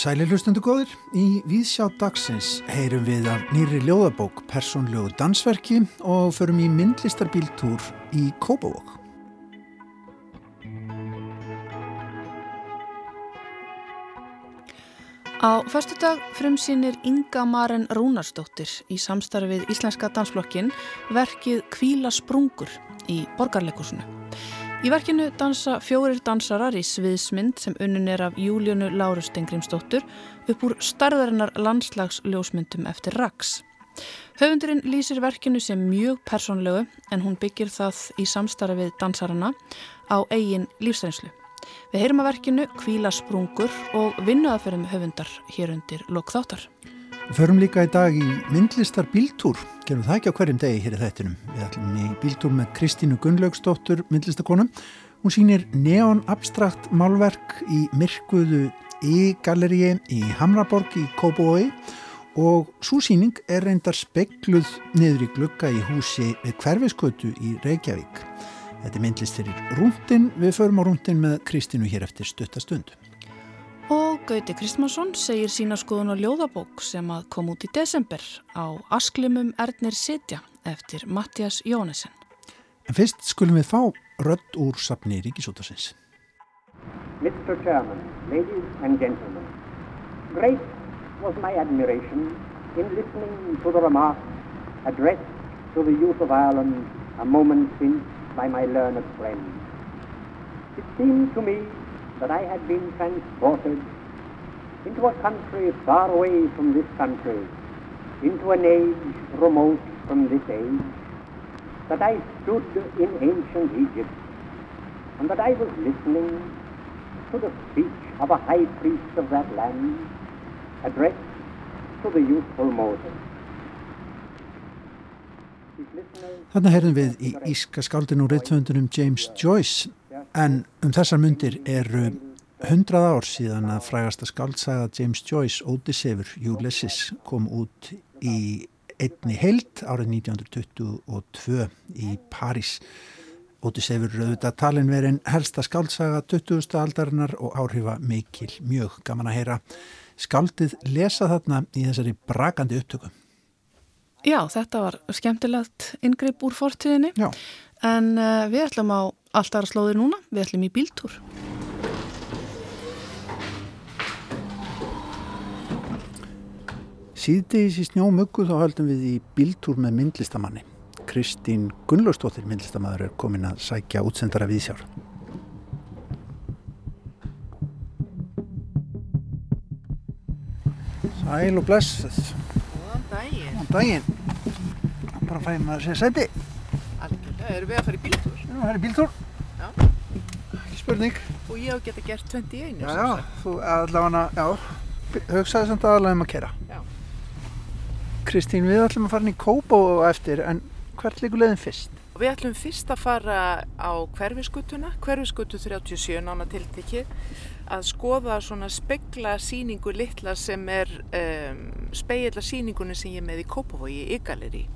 Sæli hlustundu góðir, í Víðsjá dagsins heyrum við af nýri ljóðabók Personljóðu dansverki og förum í myndlistarbíltúr í Kópavók. Á förstu dag frumsýnir Inga Maren Rúnarsdóttir í samstarfið Íslenska dansflokkin verkið Kvíla sprungur í borgarleikusinu. Í verkinu dansa fjórir dansarar í sviðsmynd sem unnin er af Júlíunu Lárus Stengrimsdóttur upp úr starðarinnar landslagsljósmyndum eftir Rax. Höfundurinn lýsir verkinu sem mjög persónlegu en hún byggir það í samstarfi við dansarana á eigin lífsreynslu. Við heyrum að verkinu Kvíla sprungur og vinnuðaferðum höfundar hér undir lokþáttar. Förum líka í dag í myndlistar bíltúr, gerum það ekki á hverjum degi hér í þættinum. Við ætlum í bíltúr með Kristínu Gunnlaugsdóttur, myndlistakonum. Hún sýnir neon abstrakt málverk í myrkuðu í-galleríi í Hamraborg í Kópavói og svo síning er reyndar spekluð niður í glugga í húsi við hverfiskötu í Reykjavík. Þetta er myndlist fyrir rúndin, við förum á rúndin með Kristínu hér eftir stuttastund. Og Gauti Kristmansson segir sína skoðun á ljóðabók sem að kom út í desember á Asklimum Ernir Sitja eftir Mattias Jónesen. En fyrst skulum við fá rödd úr sapni Ríkisútarsins. Mr. Chairman, ladies and gentlemen, great was my admiration in listening to the remarks addressed to the youth of Ireland a moment since by my learned friend. It seemed to me that I had been transported into a country far away from this country, into an age remote from this age, that I stood in ancient Egypt, and that I was listening to the speech of a high priest of that land, addressed to the youthful Moses. Þannig heyrðum við í Íska skáldinu og reythöndunum James Joyce En um þessar myndir eru hundrað ár síðan að frægasta skaldsaga James Joyce, Odyssefur, Ulysses kom út í einni heilt árið 1922 í París. Odyssefur eru auðvitað talin verið en helsta skaldsaga 20. aldarinnar og áhrifa mikil, mjög gaman að heyra. Skaldið lesa þarna í þessari brakandi upptöku. Já, þetta var skemmtilegt yngripp úr fortíðinni. Já. En uh, við ætlum á alltaf að slóði núna, við ætlum í bíltúr. Síðdegis í snjómuggu þá höldum við í bíltúr með myndlistamanni. Kristín Gunnlaustóttir myndlistamæður er komin að sækja útsendara viðsjár. Sæl og blessuð. Góðan daginn. Góðan daginn. Bara fæði maður að segja sæti. Algjörlega, erum við að fara í bíltúr? Já, það er bíltúr. Já. Ekki spurning. Og ég á að geta gert 21. Já, já, þú allavega, já, hugsaði samt aðalega um að kera. Já. Kristín, við ætlum að fara inn í Kópá eftir, en hvert líkur leiðin fyrst? Við ætlum fyrst að fara á hverfiskutuna, hverfiskutu 37 nána tiltekið, að skoða svona spegla síningu litla sem er um, speigla síningunni sem ég með í Kópavogi í Ygaleri.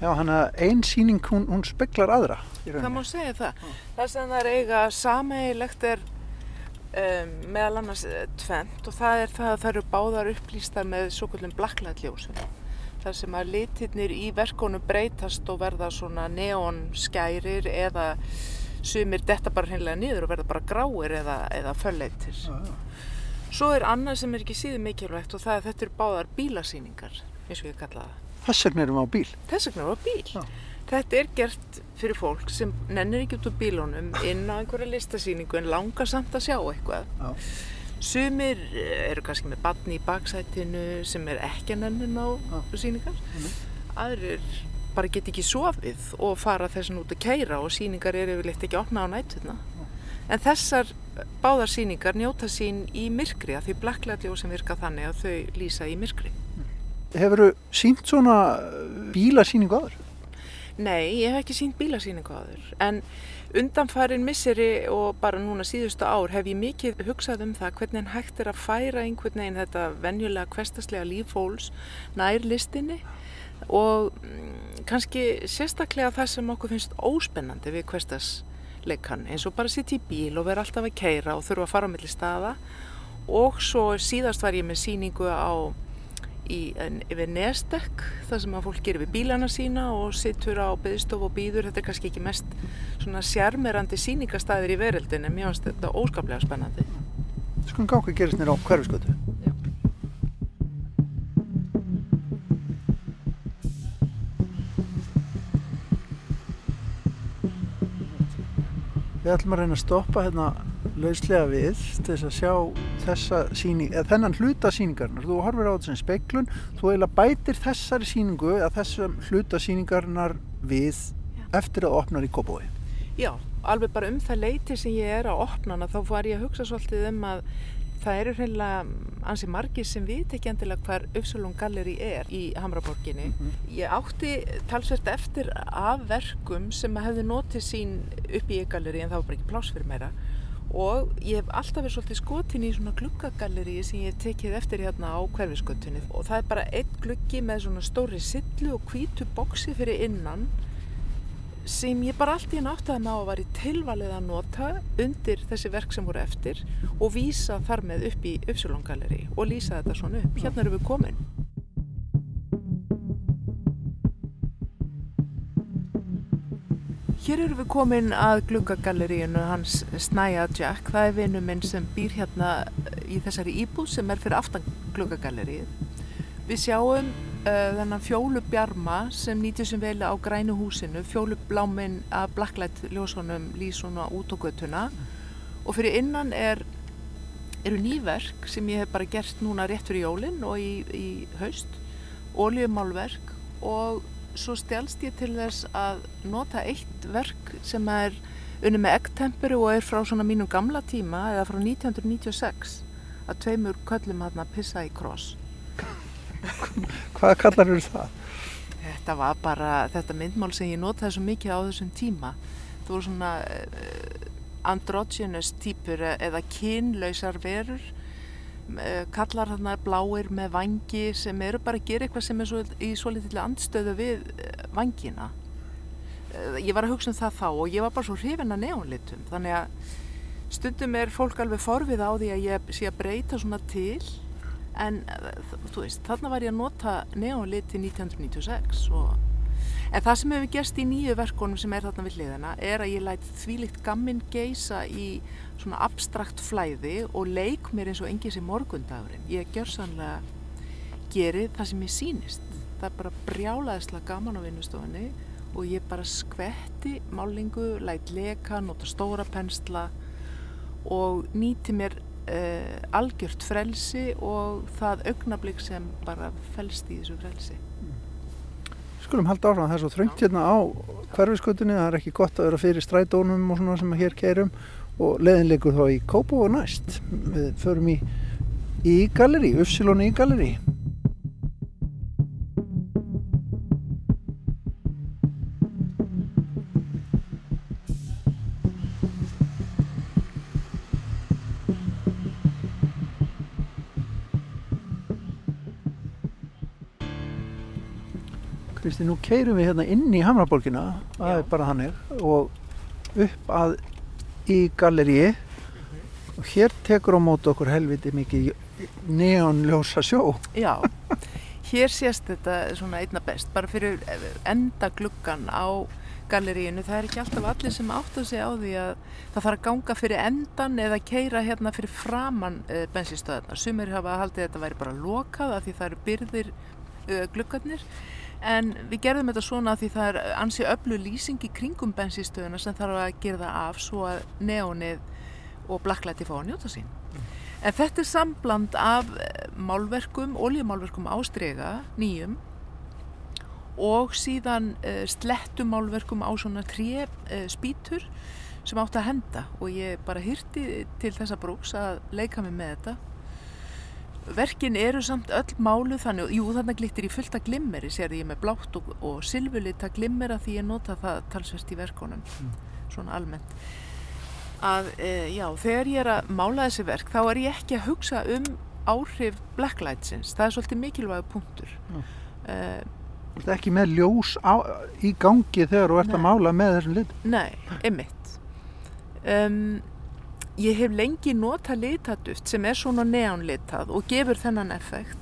Já, hann að einn síning, hún, hún speglar aðra. Það má segja það. Það sem það er eiga sameigilegt er um, meðal annars eh, tvennt og það er það að það eru báðar upplýstar með svo kvöldum blacklight-ljósum. þar sem að litirnir í verkonum breytast og verða svona neonskærir eða sumir detta bara hreinlega niður og verða bara gráir eða, eða fölleitir. Svo er annað sem er ekki síður mikilvægt og það er að þetta eru báðar bílasýningar, eins og ég kalla það. Þess vegna erum við á bíl. Þess vegna var bíl. Já. Þetta er gert fyrir fólk sem nennir ekki út úr bílunum inn á einhverja listasýningu en langar samt að sjá eitthvað. Já. Sumir eh, eru kannski með batni í baksætinu sem er ekki að nennin á sýningar. Aðrir bara get ekki sofið og fara þessan út að keira og sýningar eru yfirleitt ekki opna á nættuna. En þessar báðar sýningar njóta sín í myrkri að því blacklætljó sem virka þannig að þau lýsa í myrkri. Hefur þú sínt svona bílasýningu áður? Nei, ég hef ekki sínt bílasýningu áður. En undanfærin misseri og bara núna síðustu ár hef ég mikið hugsað um það hvernig hægt er að færa einhvern veginn þetta venjulega kvestaslega líf fólks nær listinni. Og mm, kannski sérstaklega það sem okkur finnst óspennandi við kvestas leikan eins og bara sitt í bíl og vera alltaf að keira og þurfa að fara á milli staða. Og svo síðast var ég með síningu á í, yfir Nestek það sem að fólk gerir við bílana sína og sittur á byggstof og býður þetta er kannski ekki mest svona sjarmerandi síningastæðir í veröldin en mér finnst þetta óskaplega spennandi. Skulum gá hvað gerist nýra á hverfiskötu Við ætlum að reyna að stoppa hérna lauslega við til þess að sjá þessa síning, eða þennan hluta síningarnar. Þú horfir á þetta sem speiklun, þú eiginlega bætir þessari síningu eða þessum hluta síningarnar við Já. eftir að opna í Kópói. Já, alveg bara um það leiti sem ég er að opna hana þá var ég að hugsa svolítið um að það eru hreinlega ansi margir sem veit ekki endilega hver Uppsalón Galleri er í Hamraborginni. Mm -hmm. Ég átti talsvert eftir af verkum sem hefði notið sín upp í galleri en það var bara ekki pláss fyrir meira og ég hef alltaf verið svolítið skotin í svona gluggagalleri sem ég hef tekið eftir hérna á hverfiskötunni og það er bara einn gluggi með svona stóri sillu og hvítu boksi fyrir innan sem ég bara allt í enn átti að var í tilvalið að nota undir þessi verk sem voru eftir og vísa þar með upp í Uppsjólongaleri og lýsa þetta svona upp. Hérna erum við komin. Hér erum við komin að gluggagalleríinu hans Snæja Jack. Það er vinnu minn sem býr hérna í þessari íbúð sem er fyrir aftan gluggagallerið. Við sjáum uh, þennan fjólubjarma sem nýtið sem vel á grænu húsinu, fjólubláminn af blacklight ljósunum lísuna út á göttuna og fyrir innan er, eru nýverk sem ég hef bara gert núna rétt fyrir jólinn og í, í haust, óljumálverk og svo stjálst ég til þess að nota eitt verk sem er unni með eggtempuru og er frá svona mínum gamla tíma eða frá 1996 að tveimur köllum að pissa í kross Hvaða kallar eru það? Þetta var bara þetta myndmál sem ég notaði svo mikið á þessum tíma. Það voru svona uh, androgynous týpur eða kynlausar verur kallar þarna bláir með vangi sem eru bara að gera eitthvað sem er svo, í svo litilega andstöðu við uh, vangina. Ég var að hugsa um það þá og ég var bara svo hrifin að neónlitum þannig að stundum er fólk alveg forfið á því að ég sé að breyta svona til en þú veist, þarna var ég að nota neonliti 1996 og En það sem hefur gerst í nýju verkonum sem er þarna við hliðina er að ég læt þvílikt gamminn geisa í svona abstrakt flæði og leik mér eins og engi sem morgundagurinn. Ég gjör sannlega geri það sem ég sínist. Það er bara brjálaðislega gaman á vinnustofunni og ég bara skvetti málingu, læt leka, nota stóra pensla og nýti mér uh, algjört frelsi og það augnablík sem bara felst í þessu frelsi. Skulum halda áfram, það er svo þröngt hérna á hverfiskutunni, það er ekki gott að vera fyrir strætónum og svona sem að hér keirum og leðin leikur þá í Kópó og næst. Við förum í, í galleri, Uppsilónu í galleri. Kristi, nú keirum við hérna inn í Hamraborgina, það er bara hannig og upp að í galleríi og hér tekur á mótu okkur helviti mikið neonljósa sjó. Já, hér sést þetta svona einna best, bara fyrir enda gluggan á galleríinu, það er ekki alltaf allir sem átt að segja á því að það þarf að ganga fyrir endan eða keira hérna fyrir framann uh, bensinstöðarna. Sumir hafa haldið að þetta væri bara lokað af því það eru byrðir uh, gluggarnir en við gerðum þetta svona því það er ansi öllu lýsing í kringum bensinstöðuna sem þarf að gera það af svo að neonið og blacklighti fá að njóta sín. Mm. En þetta er sambland af eh, málverkum, oljumálverkum ástrega, nýjum og síðan uh, slettumálverkum á svona tré uh, spítur sem átt að henda og ég bara hýrti til þessa brúks að leika mig með þetta Verkin eru samt öll málu þannig, jú þannig glittir í fullta glimmeri, sér ég með blátt og, og silfurlita glimmera því ég nota það talsvert í verkonum, mm. svona almennt. Að, e, já, þegar ég er að mála þessi verk þá er ég ekki að hugsa um áhrif blacklightsins, það er svolítið mikilvæg punktur. Mm. E, Þú ert ekki með ljós á, í gangi þegar þú ert nei. að mála með þessum lit? Nei, einmitt. Um, ég hef lengi nota litaduft sem er svona neonlitað og gefur þennan effekt.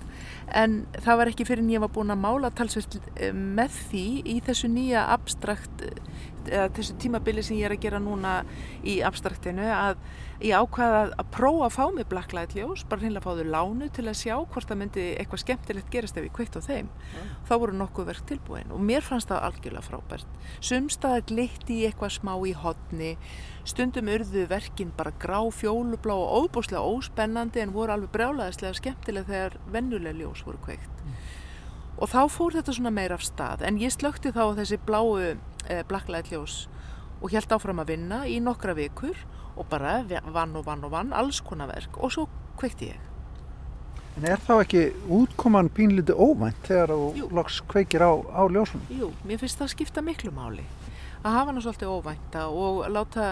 En það var ekki fyrir en ég var búin að mála talsvist með því í þessu nýja abstrakt eða þessu tímabili sem ég er að gera núna í abstraktinu að ég ákvaða að prófa að fá mig blacklight ljós, bara hreinlega fá þau lánu til að sjá hvort það myndi eitthvað skemmtilegt gerast ef ég kveitt á þeim. Ja. Þá voru nokkuð verk tilbúin og mér fannst það algjörlega frábært. Sumstaðar glitti í eitthvað smá í hodni, stundum urðu verkin bara grá, fjólublá og óbúslega óspennandi en voru alveg brjálaðislega skemmtilega þegar vennulega ljós voru kveikt. Mm. Og þá fór þetta svona meir af stað en ég slökti þá þessi bláu blacklight ljós og held áfram að vinna í nokkra vikur og bara vann og vann og vann alls konar verk og svo kveikti ég. En er þá ekki útkoman pínliti óvænt þegar þú loks kveikir á, á ljósunum? Jú, mér finnst það að skipta miklu máli að hafa hann svolítið óvænta og láta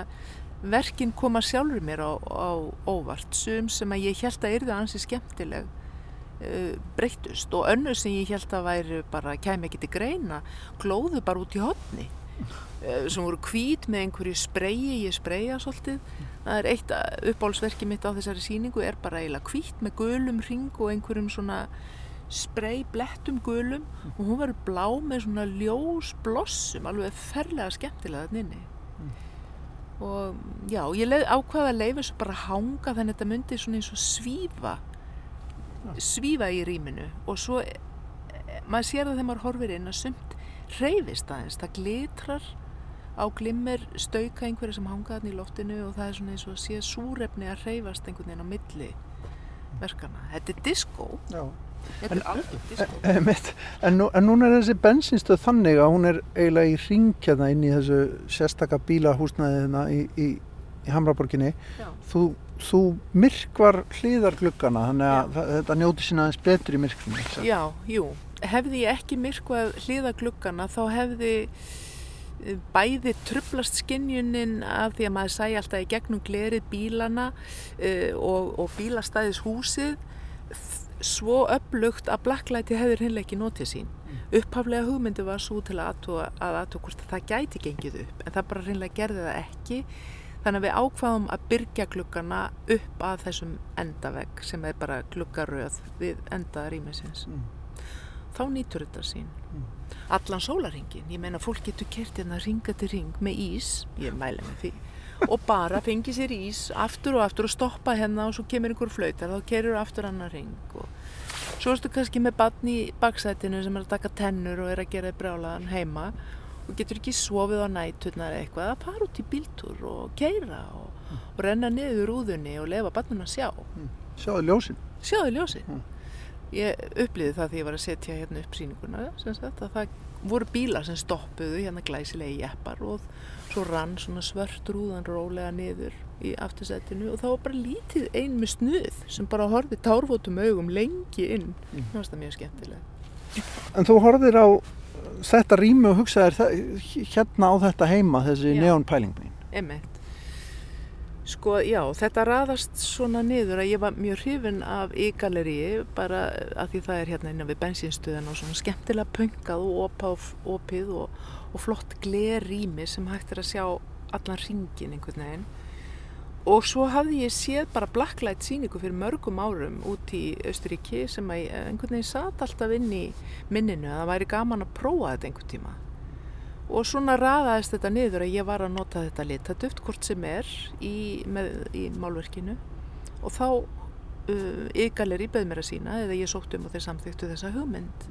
verkinn koma sjálfur mér á, á óvart sum sem að ég held að yrði ansi skemmtileg uh, breytust og önnu sem ég held að væri bara kæmi ekki til greina glóðu bara út í hodni Eh, sem voru hvít með einhverju spreyi, ég spreja svolítið. Það er eitt uppbólsverki mitt á þessari síningu er bara eiginlega hvít með gulum ring og einhverjum svona sprey blettum gulum. Og hún verður blá með svona ljós blossum, alveg ferlega skemmtilega þannig inni. Mm. og já, ég leið, ákvaða að leifa þessu bara hanga þannig að þetta myndi svona eins og svífa svífa í rýminu. Og svo eh, maður sér það þegar maður horfir inn að sumt reyfist aðeins, það glitrar á glimmer stauka einhverja sem hanga þarna í loftinu og það er svona eins og að sé súrefni að reyfast einhvern veginn á milli verkana. Þetta er disco. Já. Þetta er alveg disco. En, en, en, nú, en núna er þessi bensinstöð þannig að hún er eiginlega í ringjaða inn í þessu sérstakka bílahúsnaðiðina í, í, í Hamraborginni. Þú, þú myrkvar hlýðargluggana þannig að það, þetta njóti sína aðeins betur í myrkvunni. Já, jú. Hefði ég ekki myrkvað hlýðargluggana þá hefði bæði trublast skinnjunin af því að maður sæi alltaf í gegnum glerið bílana uh, og, og bílastæðis húsið svo upplugt að blacklighti hefur hinnlega ekki notið sín mm. upphaflega hugmyndi var svo til að aðtóa hvort að það gæti gengið upp en það bara hinnlega gerði það ekki þannig að við ákvaðum að byrja glukkana upp að þessum endavegg sem er bara glukkaröð við endaða rýmisins mm. Þá nýtur þetta sín mm allan sólaringin. Ég meina fólk getur kert hérna ringa til ring með ís, ég mæla með því, og bara fengi sér ís aftur og aftur og stoppa hérna og svo kemur einhver flautar þá kerur aftur annar ring og svo erstu kannski með bann í baksætinu sem er að taka tennur og er að gera brjálaðan heima og getur ekki sofið á nætturnar eitthvað að fara út í bíltúr og keira og, mm. og renna niður úðunni og lefa bannum að sjá. Mm. Sjáðu ljósin. Sjáðu ljósin. Ég upplýði það því ég var að setja hérna upp síninguna sagt, að það voru bílar sem stoppuðu hérna glæsilegi jeppar og svo rann svona svört rúðan rólega niður í aftursettinu og það var bara lítið ein með snuð sem bara horfið tárfótum augum lengi inn. Mm. það var mjög skemmtilega En þú horfið á þetta rými og hugsaðir hérna á þetta heima þessi neonpælingin Emmett Sko já, þetta raðast svona niður að ég var mjög hrifin af y-galeríi bara að því það er hérna innan við bensinstöðan og svona skemmtilega pöngað og opið og, og flott glerrými sem hægt er að sjá allan ringin einhvern veginn. Og svo hafði ég séð bara blacklight síningu fyrir mörgum árum út í Östuríki sem að einhvern veginn satt alltaf inn í minninu að það væri gaman að prófa þetta einhvern tíma og svona raðaðist þetta niður að ég var að nota þetta litaduft hvort sem er í, með, í málverkinu. Og þá uh, ygalir í beð mér að sína eða ég sótt um og þeir samþyktu þessa hugmynd.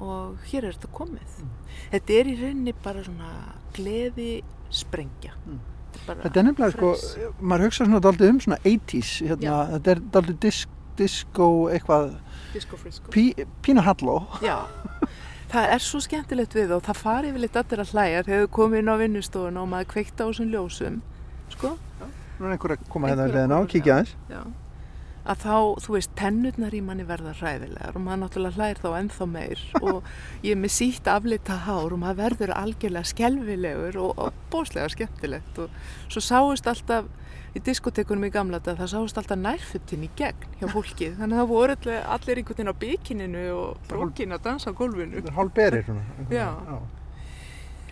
Og hér er þetta komið. Mm. þetta er í rauninni bara svona gleði sprengja. Mm. þetta er nefnilega sko maður hugsa svona daldið um svona 80's hérna, þetta er daldið disk, disco eitthvað disco frisco. Pí, Pínu Halló. Já Það er svo skemmtilegt við og það fari yfir litt allir að hlæja þegar þau komið inn á vinnustofuna og maður kveikta á þessum ljósum sko? Já, nú er einhver að koma hérna að leðina á, kíkja aðeins. Já, að þá, þú veist, tennurnar í manni verða hræðilegar og maður náttúrulega hlæðir þá ennþá meir og ég er með sítt aflita hár og maður verður algjörlega skelvilegur og, og bóslega skemmtilegt og svo sáist alltaf í diskotekunum í gamla þetta það sást alltaf nærfuttin í gegn hjá fólki. Þannig að það voru allir, allir einhvern veginn á byggininu og brókin að dansa á gólfinu. Hálf berir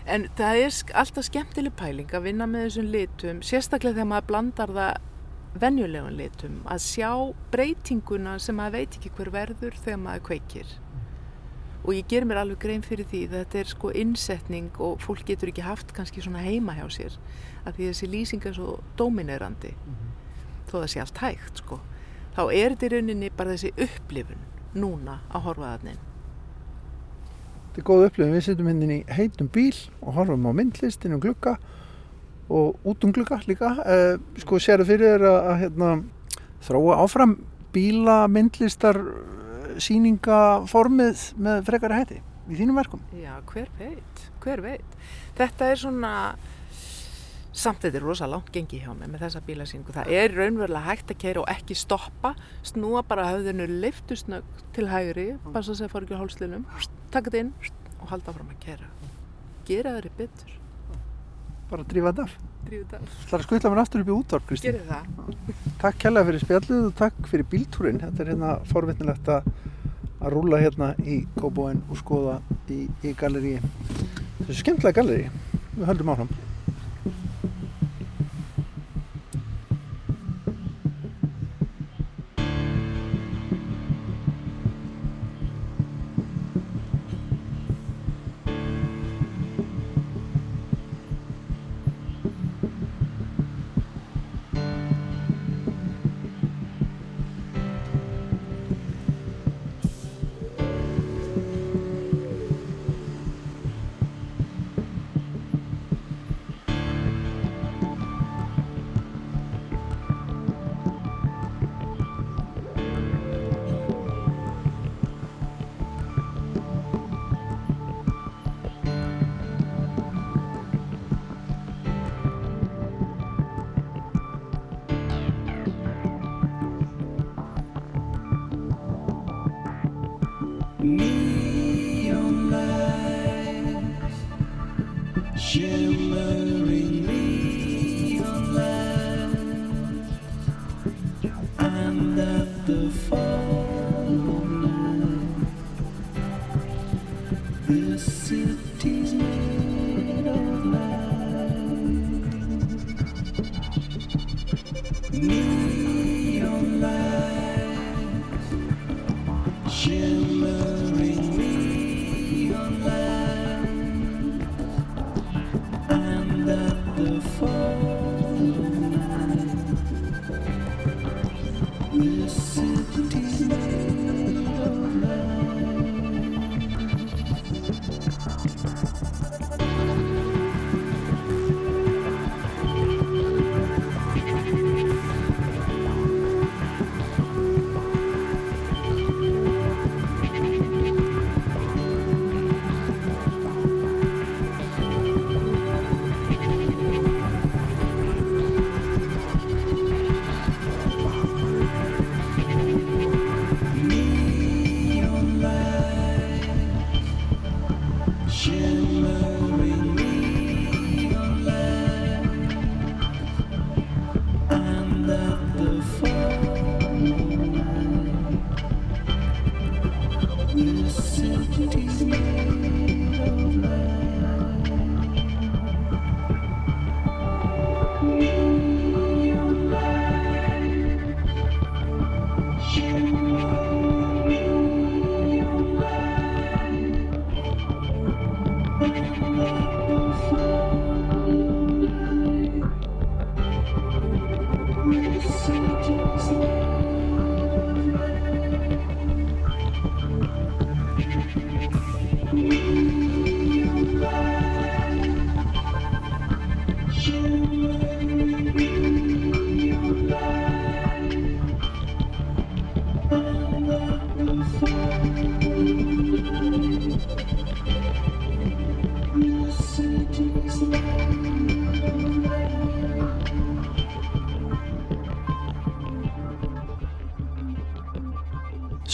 En það er alltaf skemmtileg pæling að vinna með þessum litum, sérstaklega þegar maður blandar það venjulegun litum, að sjá breytinguna sem maður veit ekki hver verður þegar maður kveikir. Og ég ger mér alveg grein fyrir því þetta er sko innsetning og fólk getur ekki haft kannski svona heima hjá sér að því þessi lýsing er svo dominerandi mm -hmm. þó það sé allt hægt sko. Þá er þetta í rauninni bara þessi upplifun núna að horfa að hann Þetta er góð upplifun, við setjum henni hérna í heitum bíl og horfum á myndlist inn um glukka og út um glukka líka. Eh, sko séru fyrir þér að, að hérna, þróa áfram bíla myndlistar síningaformið með frekara hætti í þínum verkum? Já, hver veit, hver veit. Þetta er svona samt þetta er rosa langt gengi hjá mig með þessa bílasýningu. Það er raunverulega hægt að keira og ekki stoppa snúa bara höfðinu liftusnögg til hægri, passa að það fór ekki hálslinum taka þetta inn og halda fram að keira gera þeirri betur bara drífa þetta af. Drífa þetta af. Það er að skvilla mér aftur upp í útvarp, Kristi Gerið það. Takk kærlega fyrir spjalluð og takk fyrir bíltúrin þetta er hérna forvittnilegt að að rúla hérna í Kóbóin og skoða í, í galleri þessu skemmtilega galleri við höldum áfram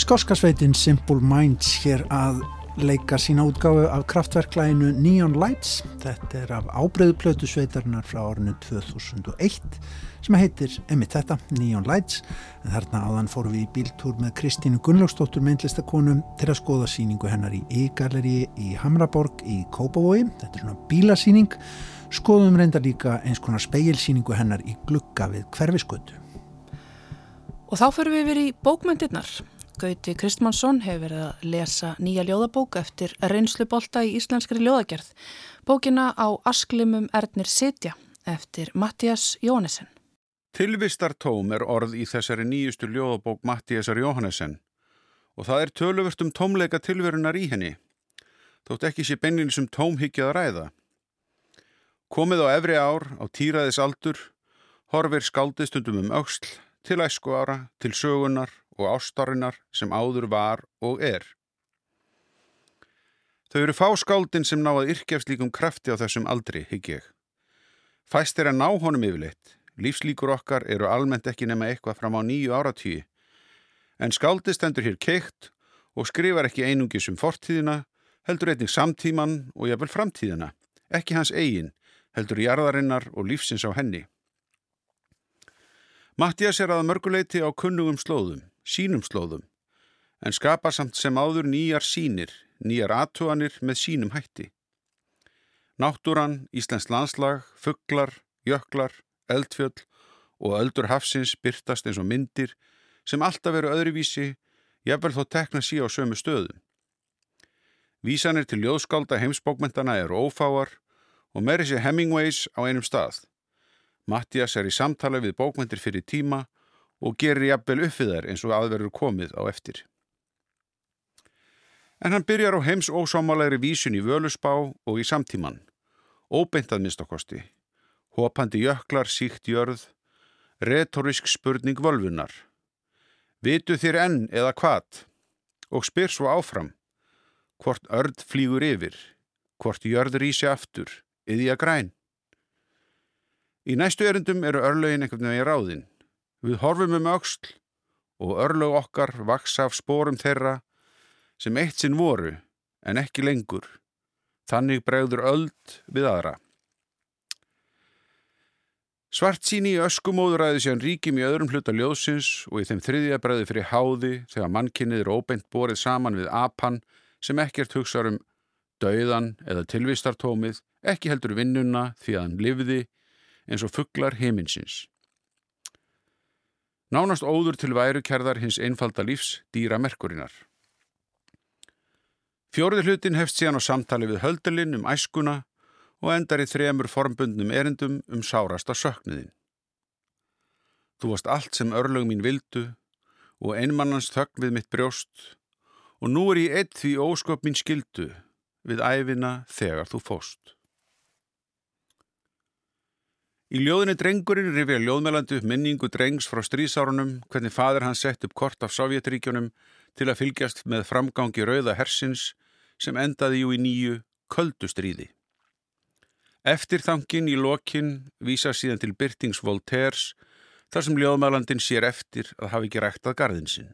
Skórskasveitin Simple Minds hér að leika sína útgáfu af kraftverklæginu Neon Lights. Þetta er af ábreyðuplötu sveitarnar frá árinu 2001 sem heitir, emitt þetta, Neon Lights. En þarna áðan fórum við í bíltúr með Kristínu Gunnlaugstóttur myndlistakonum til að skoða síningu hennar í E-galleri í Hamraborg í Kópavogi. Þetta er svona bílasíning. Skoðum reynda líka eins konar speilsíningu hennar í glugga við hverfiskötu. Og þá fyrir við verið í bókmyndirnar. Gauti Kristmannsson hefur verið að lesa nýja ljóðabók eftir reynslubolta í íslenskri ljóðagerð. Bókina á Asklimum Ernir Sitja eftir Mattias Jónesen. Tilvistartóm er orð í þessari nýjustu ljóðabók Mattiasar Jónesen og það er töluvert um tómleika tilverunar í henni. Þótt ekki sé beinlinn sem tómhyggjað að ræða. Komið á efri ár á týraðis aldur, horfir skaldistundum um auksl, til æsku ára, til sögunar og ástarinnar sem áður var og er. Þau eru fáskáldin sem ná að yrkjast líkum krafti á þessum aldri, higg ég. Fæst er að ná honum yfirleitt. Lífslíkur okkar eru almennt ekki nema eitthvað fram á nýju áratýi. En skáldi stendur hér keitt og skrifar ekki einungis um fortíðina, heldur einnig samtíman og jafnvel framtíðina. Ekki hans eigin, heldur jarðarinnar og lífsins á henni. Mattias er að mörguleiti á kunnugum slóðum sínum slóðum, en skapa samt sem áður nýjar sínir, nýjar aðtuganir með sínum hætti. Náttúran, Íslands landslag, fugglar, jöklar, eldfjöll og öldur hafsins byrtast eins og myndir sem alltaf eru öðruvísi, jafnvel þó tekna sí á sömu stöðum. Vísanir til ljóðskálda heimsbókmentana eru ófáar og meiri sé Hemingways á einum stað. Mattias er í samtala við bókmentir fyrir tíma og gerir jafnvel upp við þær eins og aðverður komið á eftir. En hann byrjar á heims ósámálegri vísun í völusbá og í samtíman, óbeintað minnstakosti, hopandi jöklar síkt jörð, retorisk spurning völvunar. Vitu þér enn eða hvað? Og spyr svo áfram, hvort örd flýgur yfir, hvort jörð rýsi aftur, yðja græn. Í næstu erindum eru örlögin einhvern veginn ráðinn. Við horfum um auksl og örlög okkar vaksa af spórum þeirra sem eitt sinn voru en ekki lengur. Þannig bregður öld við aðra. Svart síni í öskumóðuræði séðan ríkim í öðrum hluta ljóðsins og í þeim þriðja bregði fyrir háði þegar mannkynnið er óbeint borið saman við apan sem ekkert hugsa um dauðan eða tilvistartómið, ekki heldur vinnuna því að hann livði eins og fugglar heiminsins. Nánast óður til værukerðar hins einfalda lífs dýra merkurinnar. Fjóriði hlutin hefst síðan á samtali við höldurlinn um æskuna og endar í þremur formbundnum erindum um sárasta söknuðin. Þú varst allt sem örlög mín vildu og einmannans þögn við mitt brjóst og nú er ég eitt því ósköp mín skildu við æfina þegar þú fóst. Í ljóðinni Drengurinn rifja ljóðmælandi upp minningu drengs frá strísárunum hvernig fadur hans sett upp kort af Sovjetríkjunum til að fylgjast með framgangi rauða hersins sem endaði jú í nýju köldustríði. Eftirþangin í lokin vísa síðan til byrtings Voltaires þar sem ljóðmælandin sér eftir að hafi ekki ræktað gardinsinn.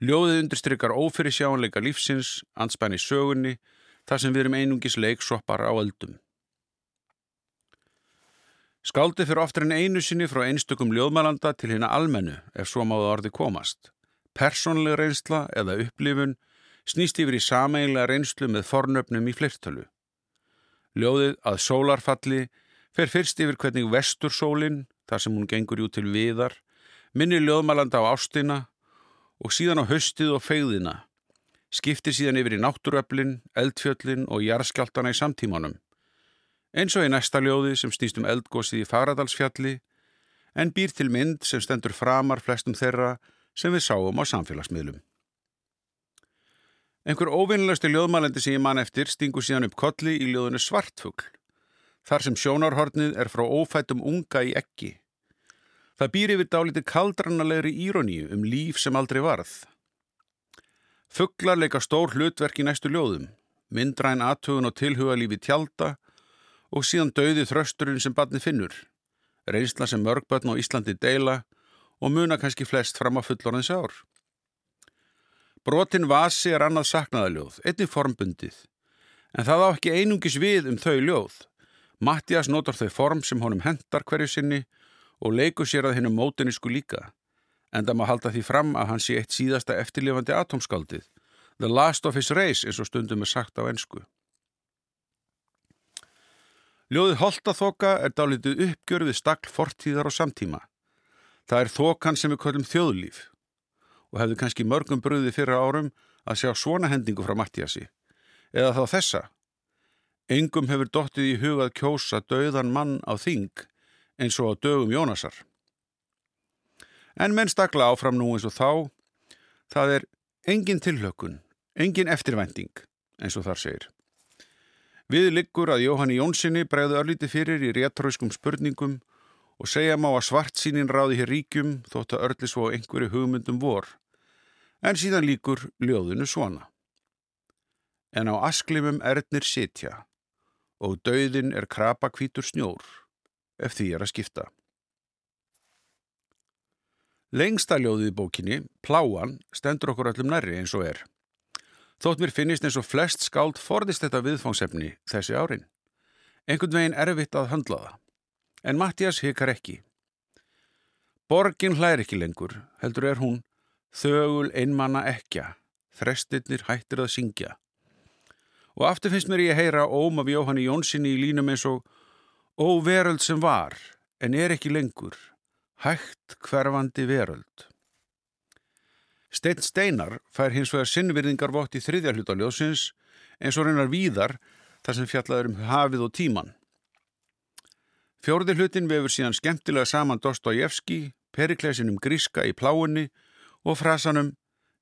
Ljóðið undirstrykkar ófyrir sjáanleika lífsins, anspæni sögunni, þar sem við erum einungis leiksoppar á öldum. Skáldið fyrir oftar en einu sinni frá einstökum ljóðmælanda til hérna almennu ef svo máðu orði komast. Personlega reynsla eða upplifun snýst yfir í sameinlega reynslu með fornöfnum í flirtölu. Ljóðið að sólarfalli fer fyrst yfir hvernig vestursólinn, þar sem hún gengur jú til viðar, minni ljóðmælanda á ástina og síðan á höstið og feyðina. Skiptir síðan yfir í náttúröflin, eldfjöllin og jarðskjáltana í samtímanum eins og í næsta ljóði sem snýst um eldgósið í Fagradalsfjalli en býr til mynd sem stendur framar flestum þeirra sem við sáum á samfélagsmiðlum. Einhver óvinnilegstu ljóðmælendi sem ég man eftir stingur síðan upp kolli í ljóðinu Svartfugl, þar sem sjónarhornið er frá ófættum unga í ekki. Það býr yfir dálítið kaldrannalegri íroníu um líf sem aldrei varð. Fugglar leika stór hlutverk í næstu ljóðum, myndræn aðtugun og tilhuga lífi tjálta og síðan dauði þrösturinn sem barni finnur, reynsla sem mörgbötn á Íslandi deila og muna kannski flest fram á fullorðins ár. Brotin vasi er annað saknaðaljóð, einnig formbundið. En það á ekki einungis við um þau ljóð. Mattias notar þau form sem honum hendar hverju sinni og leikur sér að hennu mótinísku líka. En það má halda því fram að hann sé eitt síðasta eftirlifandi atomskaldið. The last of his race, eins og stundum er sagt á ennsku. Ljóðið Holtaþoka er dálítið uppgjörðið stakl fortíðar og samtíma. Það er þokan sem við köllum þjóðlíf og hefðu kannski mörgum bröði fyrra árum að sjá svona hendingu frá Mattiasi. Eða þá þessa. Engum hefur dottið í hugað kjósa döðan mann á þing eins og á dögum Jónasar. En menn stakla áfram nú eins og þá. Það er engin tilhlökun, engin eftirvænting eins og þar segir. Við liggur að Jóhanni Jónssoni bregðu örlíti fyrir í réttróskum spurningum og segja má að svart sínin ráði hér ríkjum þótt að örli svo einhverju hugmyndum vor, en síðan líkur ljóðinu svona. En á asklimum erðnir sitja og dauðin er krapa kvítur snjór, ef því er að skipta. Lengsta ljóðið bókinni, Pláan, stendur okkur öllum nærri eins og er. Þótt mér finnist eins og flest skáld forðist þetta viðfangsefni þessi árin. Engun veginn erfitt að handla það. En Mattias hikar ekki. Borgin hlæri ekki lengur, heldur er hún, þögul einmanna ekja, þrestinnir hættir að syngja. Og aftur finnst mér ég heyra óm af Jóhanni Jónssoni í línum eins og Ó veröld sem var, en er ekki lengur, hægt hverfandi veröld. Steinn Steinar fær hins vegar sinnvirðingarvott í þriðja hluta ljósins eins og reynar víðar þar sem fjallaður um hafið og tíman. Fjórði hlutin vefur síðan skemmtilega saman Dostojevski, perikleisinum gríska í pláunni og frasanum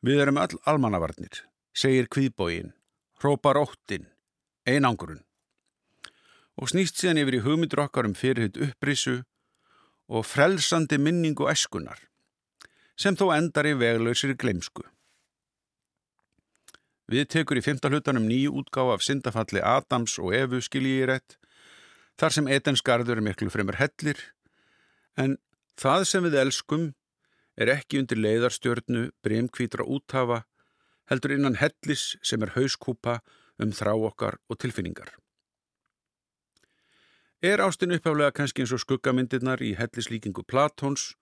Við erum öll almannavarnir, segir kvíðbógin, hrópar óttin, einangurinn. Og snýst síðan yfir í hugmyndur okkar um fyrirhitt upprísu og frelsandi minningu eskunar sem þó endar í veglausir gleimsku. Við tekur í fymta hlutanum nýju útgáf af syndafalli Adams og Evu skiljiði rétt, þar sem etensgarður er miklu fremur hellir, en það sem við elskum er ekki undir leiðarstjörnu bremkvítra úthafa, heldur innan hellis sem er hauskúpa um þrá okkar og tilfinningar. Er ástin upphaflega kannski eins og skuggamyndirnar í hellislíkingu Platóns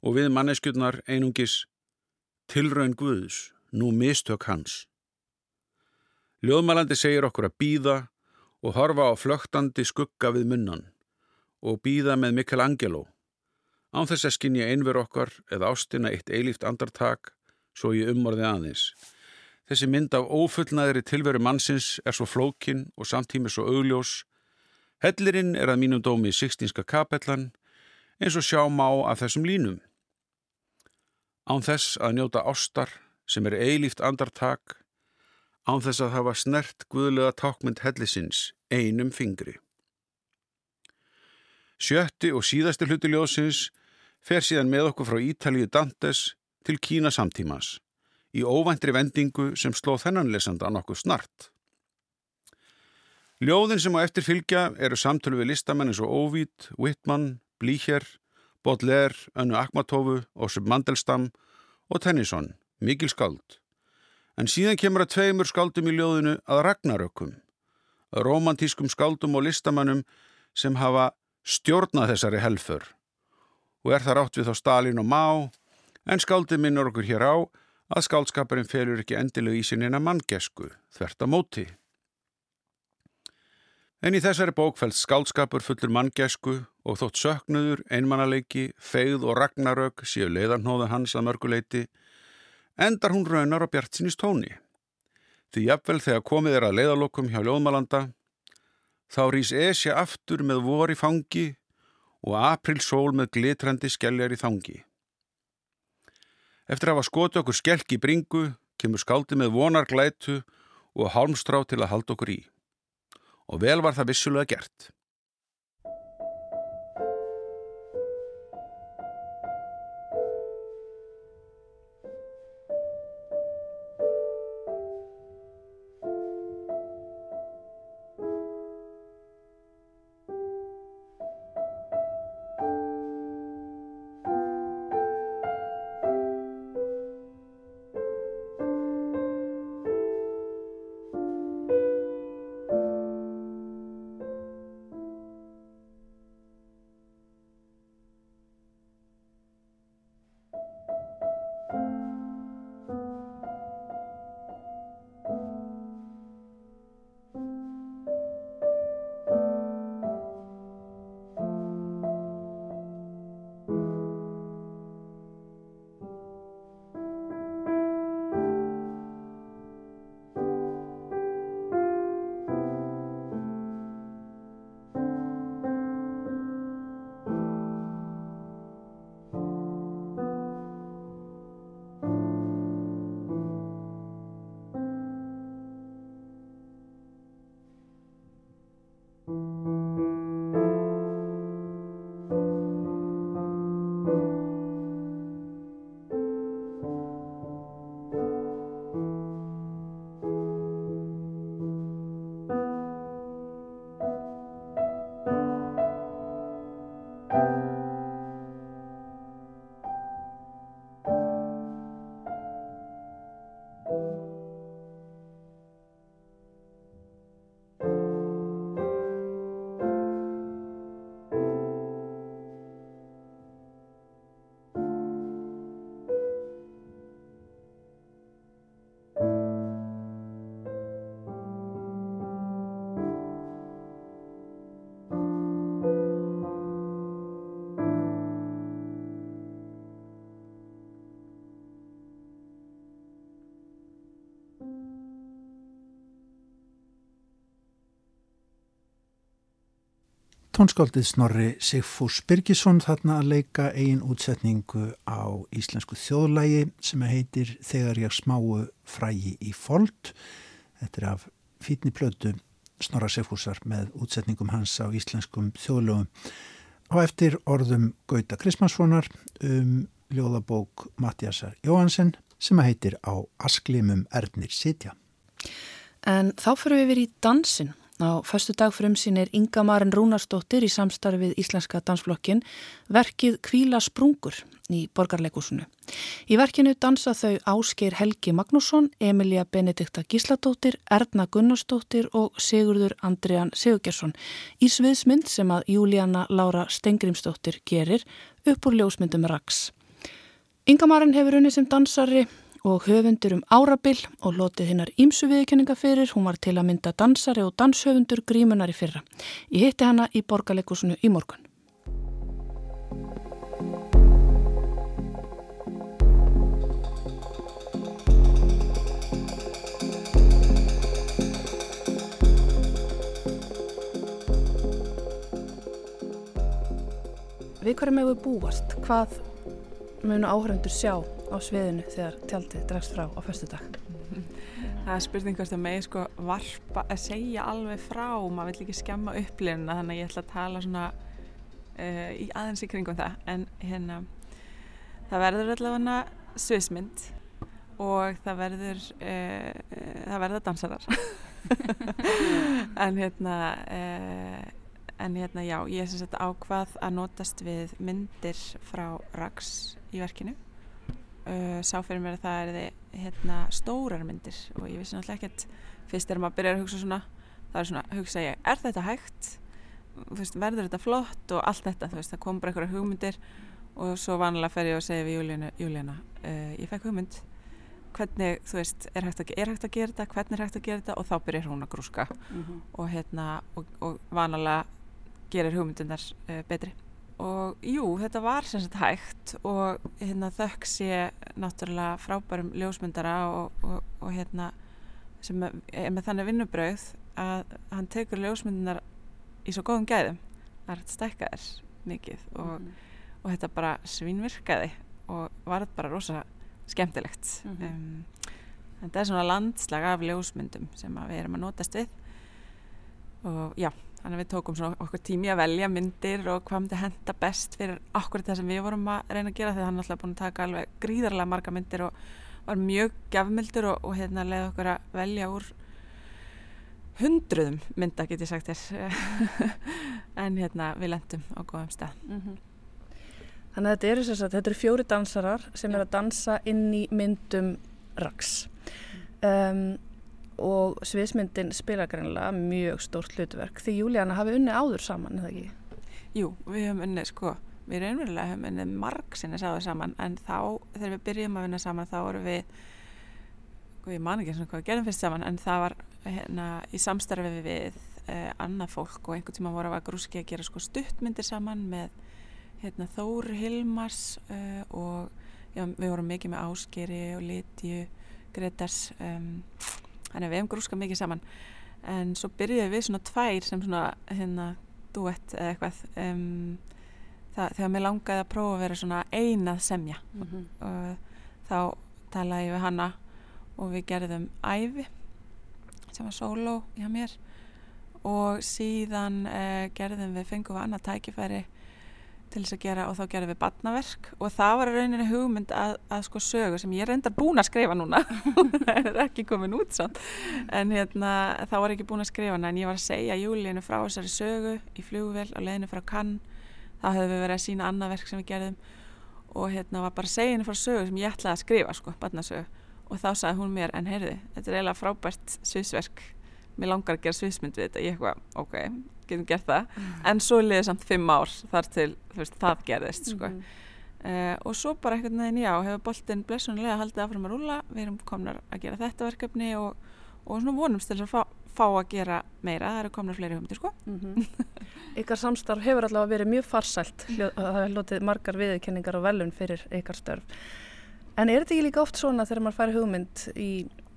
og við manneskjurnar einungis tilraun Guðs, nú mistök hans. Ljóðmælandi segir okkur að býða og horfa á flögtandi skugga við munnan og býða með Michelangelo án þess að skinja einver okkar eða ástina eitt eilíft andartak svo ég umorði aðeins. Þessi mynd af ófullnaðri tilveru mannsins er svo flókin og samtími svo augljós. Hellirinn er að mínum dómi Sixtínska kapellan eins og sjá má af þessum línum án þess að njóta ástar sem er eilíft andartak, án þess að hafa snert guðlega tákmynd hellisins einum fingri. Sjötti og síðasti hluti ljósins fer síðan með okkur frá Ítalíu Dantes til Kína samtímas, í óvæntri vendingu sem slóð þennan lesanda nokkuð snart. Ljóðin sem á eftir fylgja eru samtölu við listamenn eins og Óvít, Whitman, Blíkjær, Baudelaire, Önnu Akmatovu, Ósip Mandelstam og Tennyson, mikil skald. En síðan kemur að tveimur skaldum í ljóðinu að ragnarökkum, að romantískum skaldum og listamannum sem hafa stjórnað þessari helfur. Og er það rátt við þá Stalin og Má, en skaldið minnur okkur hér á að skaldskapurinn felur ekki endilega í sinina manngesku, þvert að móti. En í þessari bókfælt skaldskapur fullur manngesku og þótt söknuður, einmannaleiki, feigð og ragnarök séu leiðarnóða hans að mörguleiti, endar hún raunar á bjart sinist tóni. Því jafnvel þegar komið er að leiðalokum hjá Ljóðmalanda, þá rýs Esja aftur með vor í fangi og april sól með glitrandi skelljar í þangi. Eftir að hafa skoti okkur skelk í bringu, kemur skáldi með vonar glætu og hálmstrá til að halda okkur í og vel var það vissulega gert. Tónskáldið Snorri Sigfús Birgisson þarna að leika eigin útsetningu á íslensku þjóðlægi sem heitir Þegar ég smáu frægi í fold. Þetta er af fítni plötu Snorra Sigfúsar með útsetningum hans á íslenskum þjóðlögum. Á eftir orðum Gauta Krismanssonar um ljóðabók Mattiasar Jóhansen sem heitir Á asklimum Ernir Sitja. En þá fyrir við verið í dansin Á förstu dag frum sín er Inga Marin Rúnarsdóttir í samstarfið Íslenska dansflokkin verkið Kvíla sprungur í borgarleikúsinu. Í verkinu dansa þau Ásgeir Helgi Magnússon, Emilia Benedikta Gísladóttir, Erna Gunnarsdóttir og Sigurður Andrian Sigurgjersson í sviðsmynd sem að Júlíana Laura Stengrimsdóttir gerir upp úr ljósmyndum Rags. Inga Marin hefur unni sem dansari og höfundur um árabil og lotið hinnar ímsu viðkenninga fyrir. Hún var til að mynda dansari og danshöfundur grímunar í fyrra. Ég hitti hana í borgarleikusinu í morgun. Við hverjum hefur búast? Hvað munu áhöröndur sjá á sviðinu þegar tjaldið dregst frá á förstu dag? Það er spurningast að mig sko varpa að segja alveg frá, maður vill ekki skemma upplifuna þannig að ég ætla að tala svona uh, í aðeins í kringum það. En hérna það verður allavega sviðsmynd og það verður uh, uh, það verður dansarar. En hérna en hérna já, ég er sem sagt ákvað að notast við myndir frá Rags í verkinu uh, sá fyrir mér að það er þið hérna, stórar myndir og ég vissi náttúrulega ekkert. Fyrst er maður að byrja að hugsa svona það er svona, hugsa ég, er þetta hægt? Veist, verður þetta flott? og allt þetta veist, það kom bara einhverja hugmyndir og svo vanlega fer ég að segja við Júlíana, Júlíana uh, ég fekk hugmynd. Hvernig, þú veist, er hægt, að, er hægt að gera þetta? Hvernig er hægt að gera þetta? Og þá byrjar hún að grúska. Mm -hmm. og hérna og, og vanlega gerir hugmyndunar uh, betri og jú, þetta var sem sagt hægt og hérna þökk sé náttúrulega frábærum ljósmyndara og, og, og hérna sem er með þannig vinnubrauð að hann tekur ljósmyndunar í svo góðum gæðum það er stækkaðir mikið og, mm -hmm. og þetta bara svinvirkaði og var þetta bara rosa skemmtilegt mm -hmm. um, þetta er svona landslag af ljósmyndum sem við erum að notast við og já Þannig að við tókum svona okkur tími að velja myndir og hvað myndi henda best fyrir okkur það sem við vorum að reyna að gera því hann er alltaf búin að taka alveg gríðarlega marga myndir og var mjög gafmyndir og, og hérna leiði okkur að velja úr hundruðum mynda get ég sagt þér. En hérna við lendum á góðum stað. Mm -hmm. Þannig að þetta eru, sagt, þetta eru fjóri dansarar sem er að dansa inn í myndum raks um, og sviðsmyndin spila greinlega mjög stórt hlutverk því Júlíana hafi unni áður saman, eða ekki? Jú, við höfum unni, sko við reynverulega höfum unni marg sinni sáðu saman en þá, þegar við byrjum að vinna saman þá voru við og ég man ekki svona hvað við gerum fyrst saman en það var hérna í samstarfi við eh, annað fólk og einhvern tíma voru að grúski að gera sko stuttmyndir saman með hérna Þór Hilmars eh, og já, við vorum mikið með Áskeri og Litju Gretars um, þannig að við hefum grúskað mikið saman. En svo byrjuðum við svona tvær sem svona hérna duett eða eitthvað um, það, þegar mér langaði að prófa að vera svona einað semja. Mm -hmm. og þá talaði ég við hanna og við gerðum æfi sem var solo hjá mér. Og síðan uh, gerðum við fengum við annað tækifæri til þess að gera og þá gerðum við badnaverk og það var rauninni hugmynd að, að sko sögu sem ég er enda búin að skrifa núna. Það er ekki komin út samt. En hérna þá var ég ekki búin að skrifa hana en ég var að segja Júlínu frá þessari sögu í fljóvel á leðinu frá Cannes. Þá hefðu við verið að sína annað verk sem við gerðum og hérna var bara henni frá sögu sem ég ætlaði að skrifa sko, badnasögu og þá sagði hún mér en heyrði, þetta er eiginlega frábært sviðsverk. Mér langar að gera sviðsmynd við þetta getum gert það mm. en svo liðið samt fimm ár þar til veist, það gerðist sko. mm. uh, og svo bara einhvern veginn já hefur boltin blessunlega haldið áfram að rúla við erum komnar að gera þetta verkefni og, og svona vonumst til að fá, fá að gera meira, það eru komnar fleiri humdi sko. mm -hmm. Ykkar samstarf hefur allavega verið mjög farsælt það hefur lotið margar viðkenningar og velun fyrir ykkar störf en er þetta ekki líka oft svona þegar maður færi hugmynd í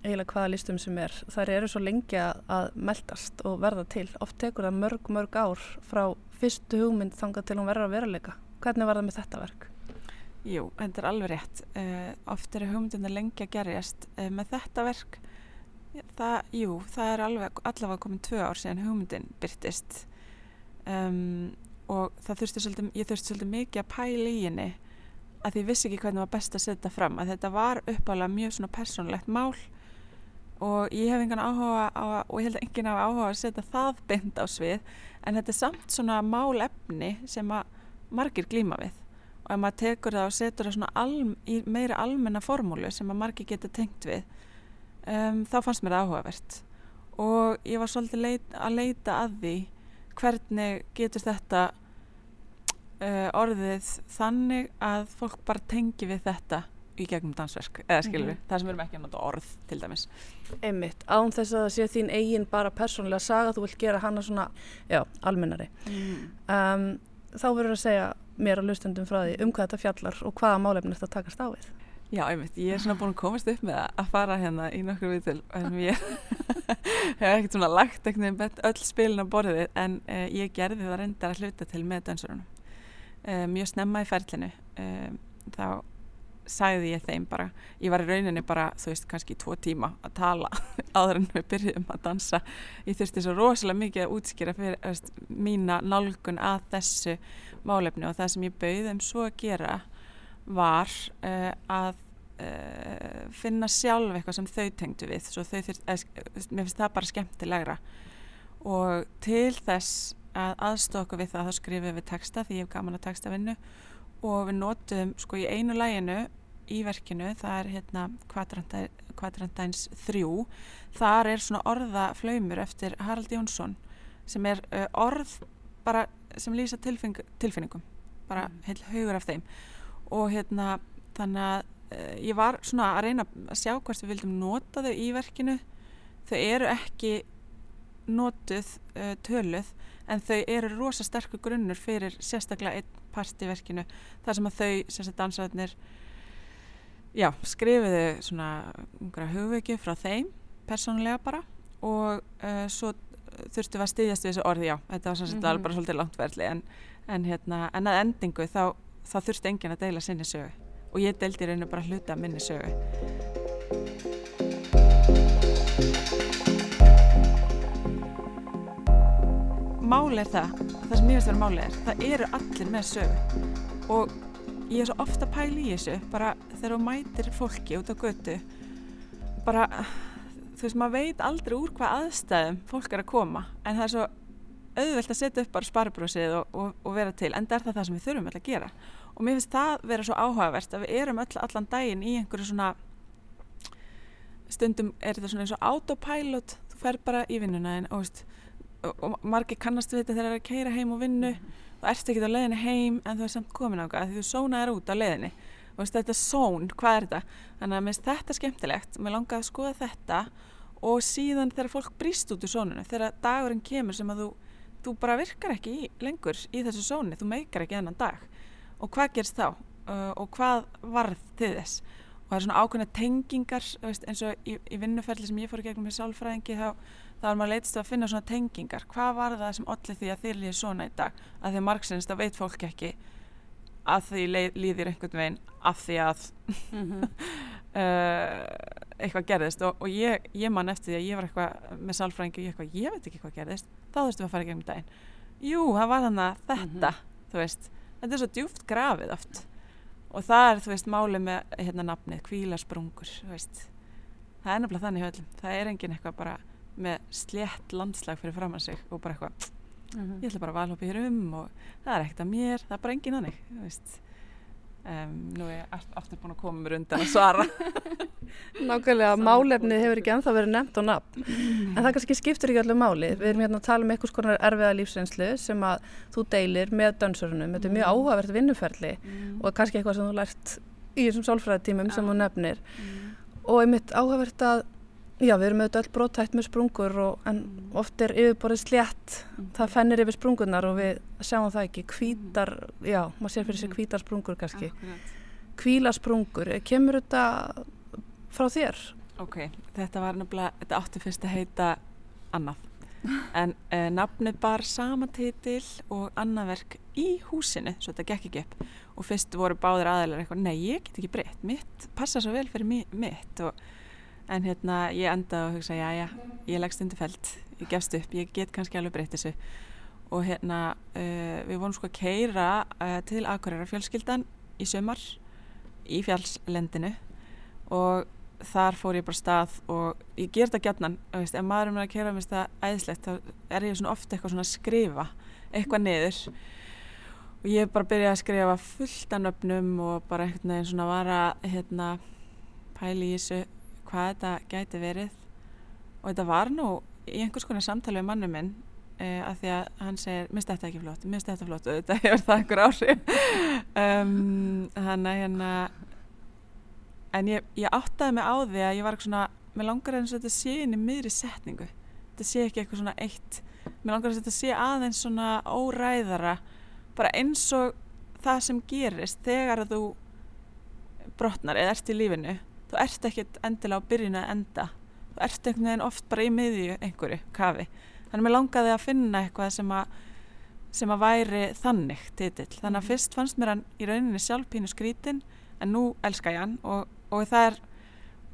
eiginlega hvaða listum sem er, þær eru svo lengi að meldast og verða til. Oft tekur það mörg, mörg ár frá fyrstu hugmynd þangað til hún verður að veruleika. Hvernig var það með þetta verk? Jú, þetta er alveg rétt. Uh, oft eru hugmyndina lengi að gerjast. Uh, með þetta verk, það, jú, það er alveg, allavega komin tvö ár síðan hugmyndin byrtist um, og þurfti svolítið, ég þurfti svolítið mikið að pæla í henni að ég vissi ekki hvernig var best að setja fram. Að þetta var uppálega mjög svona persónlegt mál og ég hef engan áhuga á, og ég held að enginn hafa áhuga að setja það beint á svið en þetta er samt svona málefni sem að margir glýma við. Og ef maður tekur það og setur það svona alm, í meira almenna formúlu sem að margir geta tengt við um, þá fannst mér það áhugavert. Og ég var svolítið leit, að leita að því hvernig getur þetta uh, orðið þannig að fólk bara tengi við þetta í gegnum dansverk, eða skilur við, mm -hmm. það sem við erum ekki að nota orð til dæmis. Einmitt, án þess að það sé þín eigin bara persónulega saga, þú vilt gera hana svona, já, almennari. Mm. Um, þá verður að segja mér að hlustendum frá því um hvað þetta fjallar og hvaða málefni þetta takast á við. Já, einmitt, ég er svona búin að komast upp með að fara hérna í nokkur viðtil en ég hef ekkert svona lagt ekkert öll spilin á borðið en uh, ég gerði það reyndar að hluta til með dansurunum. Uh, mjög snemma í ferlinu uh, þá sagði ég þeim bara, ég var í rauninni bara þú veist kannski tvo tíma að tala áður en við byrjum að dansa. Ég þurfti svo rosalega mikið að útskýra fyrir veist, mína nálgun að þessu málefni og það sem ég bauði um svo að gera var uh, að uh, finna sjálf eitthvað sem þau tengdu við þau þurft, eða, mér finnst það bara skemmtilegra. Og til þess að aðstokka við það þá skrifum við texta því ég hef gaman að texta vinnu og við notum sko í einu læginu í verkinu, það er hérna Quadrantines 3 þar er svona orðaflaumur eftir Harald Jónsson sem er uh, orð bara sem lýsa tilfinning, tilfinningum bara mm. heil haugur af þeim og hérna þannig að uh, ég var svona að reyna að sjá hvort við vildum nota þau í verkinu þau eru ekki notuð uh, töluð en þau eru rosa sterkur grunnur fyrir sérstaklega einn part í verkinu þar sem að þau, sem sagt dansaðnir já, skrifiðu svona hugviki frá þeim persónulega bara og uh, svo þurftu að styðjast við þessu orði já, þetta var svona mm -hmm. bara svolítið langt verðli en, en hérna, en að endingu þá, þá þurftu enginn að deila sinni sögu og ég deildi reynu bara hluta minni sögu Máli er það það sem ég veist að vera máli er það eru allir með sögu. Og ég er svo ofta pæli í þessu bara þegar þú mætir fólki út á götu bara þú veist maður veit aldrei úr hvað aðstæðum fólk er að koma en það er svo auðvelt að setja upp bara sparibrúsið og, og, og vera til en það er það það sem við þurfum alltaf að gera. Og mér finnst það vera svo áhugavert að við erum öll, allan daginn í einhverju svona stundum er þetta svona eins og autopilot þú fer bara í vinnuna en og veist og margir kannast við þetta þegar það er að keira heim og vinnu. Þú ert ekki á leðinni heim en þú er samt komin á því þú sónaðir út á leðinni og þetta er són, hvað er þetta? Þannig að mér finnst þetta skemmtilegt mér langaði að skoða þetta og síðan þegar fólk brýst út úr sónunu þegar dagurinn kemur sem að þú þú bara virkar ekki í, lengur í þessu sóni þú meikar ekki ennan dag. Og hvað gerst þá? Uh, og hvað varð til þess? Og það er svona ákveðna tengingar veist, eins og í, í vinnuferli sem ég fór í gegnum með sálfræðingi þá þá er maður leitist að finna svona tengingar. Hvað var það sem allir því að þér líði svona í dag? Að því að margsinist að veit fólk ekki. Að því líðir einhvern veginn. Af því að mm -hmm. uh, eitthvað gerðist. Og, og ég, ég man eftir því að ég var eitthvað með sálfræðingi og ég eitthvað, ég veit ekki hvað gerðist. Þá þurftum við að fara í gegnum daginn. Jú, það var þannig að þetta mm -hmm. þú veist, þetta er svo djúft grafið oft. Og það er, þú veist, máli með hérna nafnið, kvílasprungur það er nefnilega þannig höllum það er engin eitthvað bara með slétt landslag fyrir fram að sig og bara eitthvað mm -hmm. ég ætla bara að valhópa hér um og það er ekkert að mér, það er bara engin annir um, nú er ég aftur búin að koma mér undan að svara Nákvæmlega, málefnið hefur ekki ennþá verið nefnt og nafn en það kannski skiptur ekki allir máli við erum hérna að tala um einhvers konar erfiða lífsreynslu sem að þú deilir með dansörunum þetta er mjög mm. áhugavert vinnuferli mm. og kannski eitthvað sem þú lært í þessum sálfræðitímum sem þú nefnir mm. og einmitt áhugavert að Já, við erum auðvitað öll brótætt með sprungur og, en mm. oft er yfirborðið slétt, mm. það fennir yfir sprungunar og við sjáum það ekki, kvítar, mm. já, maður sér fyrir sig kvítar sprungur kannski, kvíla sprungur, eh, kemur þetta frá þér? Ok, þetta var nefnilega, þetta átti fyrst að heita annað, en eh, nafnið bar sama títil og annaverk í húsinu, svo þetta gekk ekki upp. Og fyrst voru báðir aðeinar eitthvað, nei, ég get ekki breytt, mitt, passa svo vel fyrir mitt. Og en hérna ég endaði að hugsa já já, ég leggst undir felt ég gefst upp, ég get kannski alveg breytt þessu. Og hérna uh, við vorum sko að keira uh, eh, til Akureyra fjölskyldan í sömar í fjallslendinu. Og þar fór ég bara stað og ég ger þetta gætnan, ef maður er með að keira mér þetta æðislegt, þá er ég svona ofta eitthvað svona að skrifa eitthvað niður. Og ég bara byrjaði að skrifa fullt af nöfnum og bara eitthvað svona var að hérna pæli í þessu hvað þetta gæti verið. Og þetta var nú í einhvers konar samtali við mannum minn eh, e, að því að hann segir, minnst þetta ekki flott, minnst þetta flott og þetta hefur það einhver áhrif. Um, hana, hérna en ég, ég áttaði mig á því að ég var svona, mér langar að þetta sé inn í miðri setningu, þetta sé ekki eitthvað svona eitt, mér langar að þetta sé aðeins svona óræðara bara eins og það sem gerist þegar þú brotnar eða ert í lífinu þú ert ekkert endilega á byrjun að enda. Þú ert einhvern veginn oft bara í miðju einhverju kafi. Þannig að mér langaði að finna eitthvað sem að sem að væri þannig titill. Þannig að mhm. fyrst fannst mér hann í rauninni sjálf pínu skrítin en nú elska ég hann og, og það er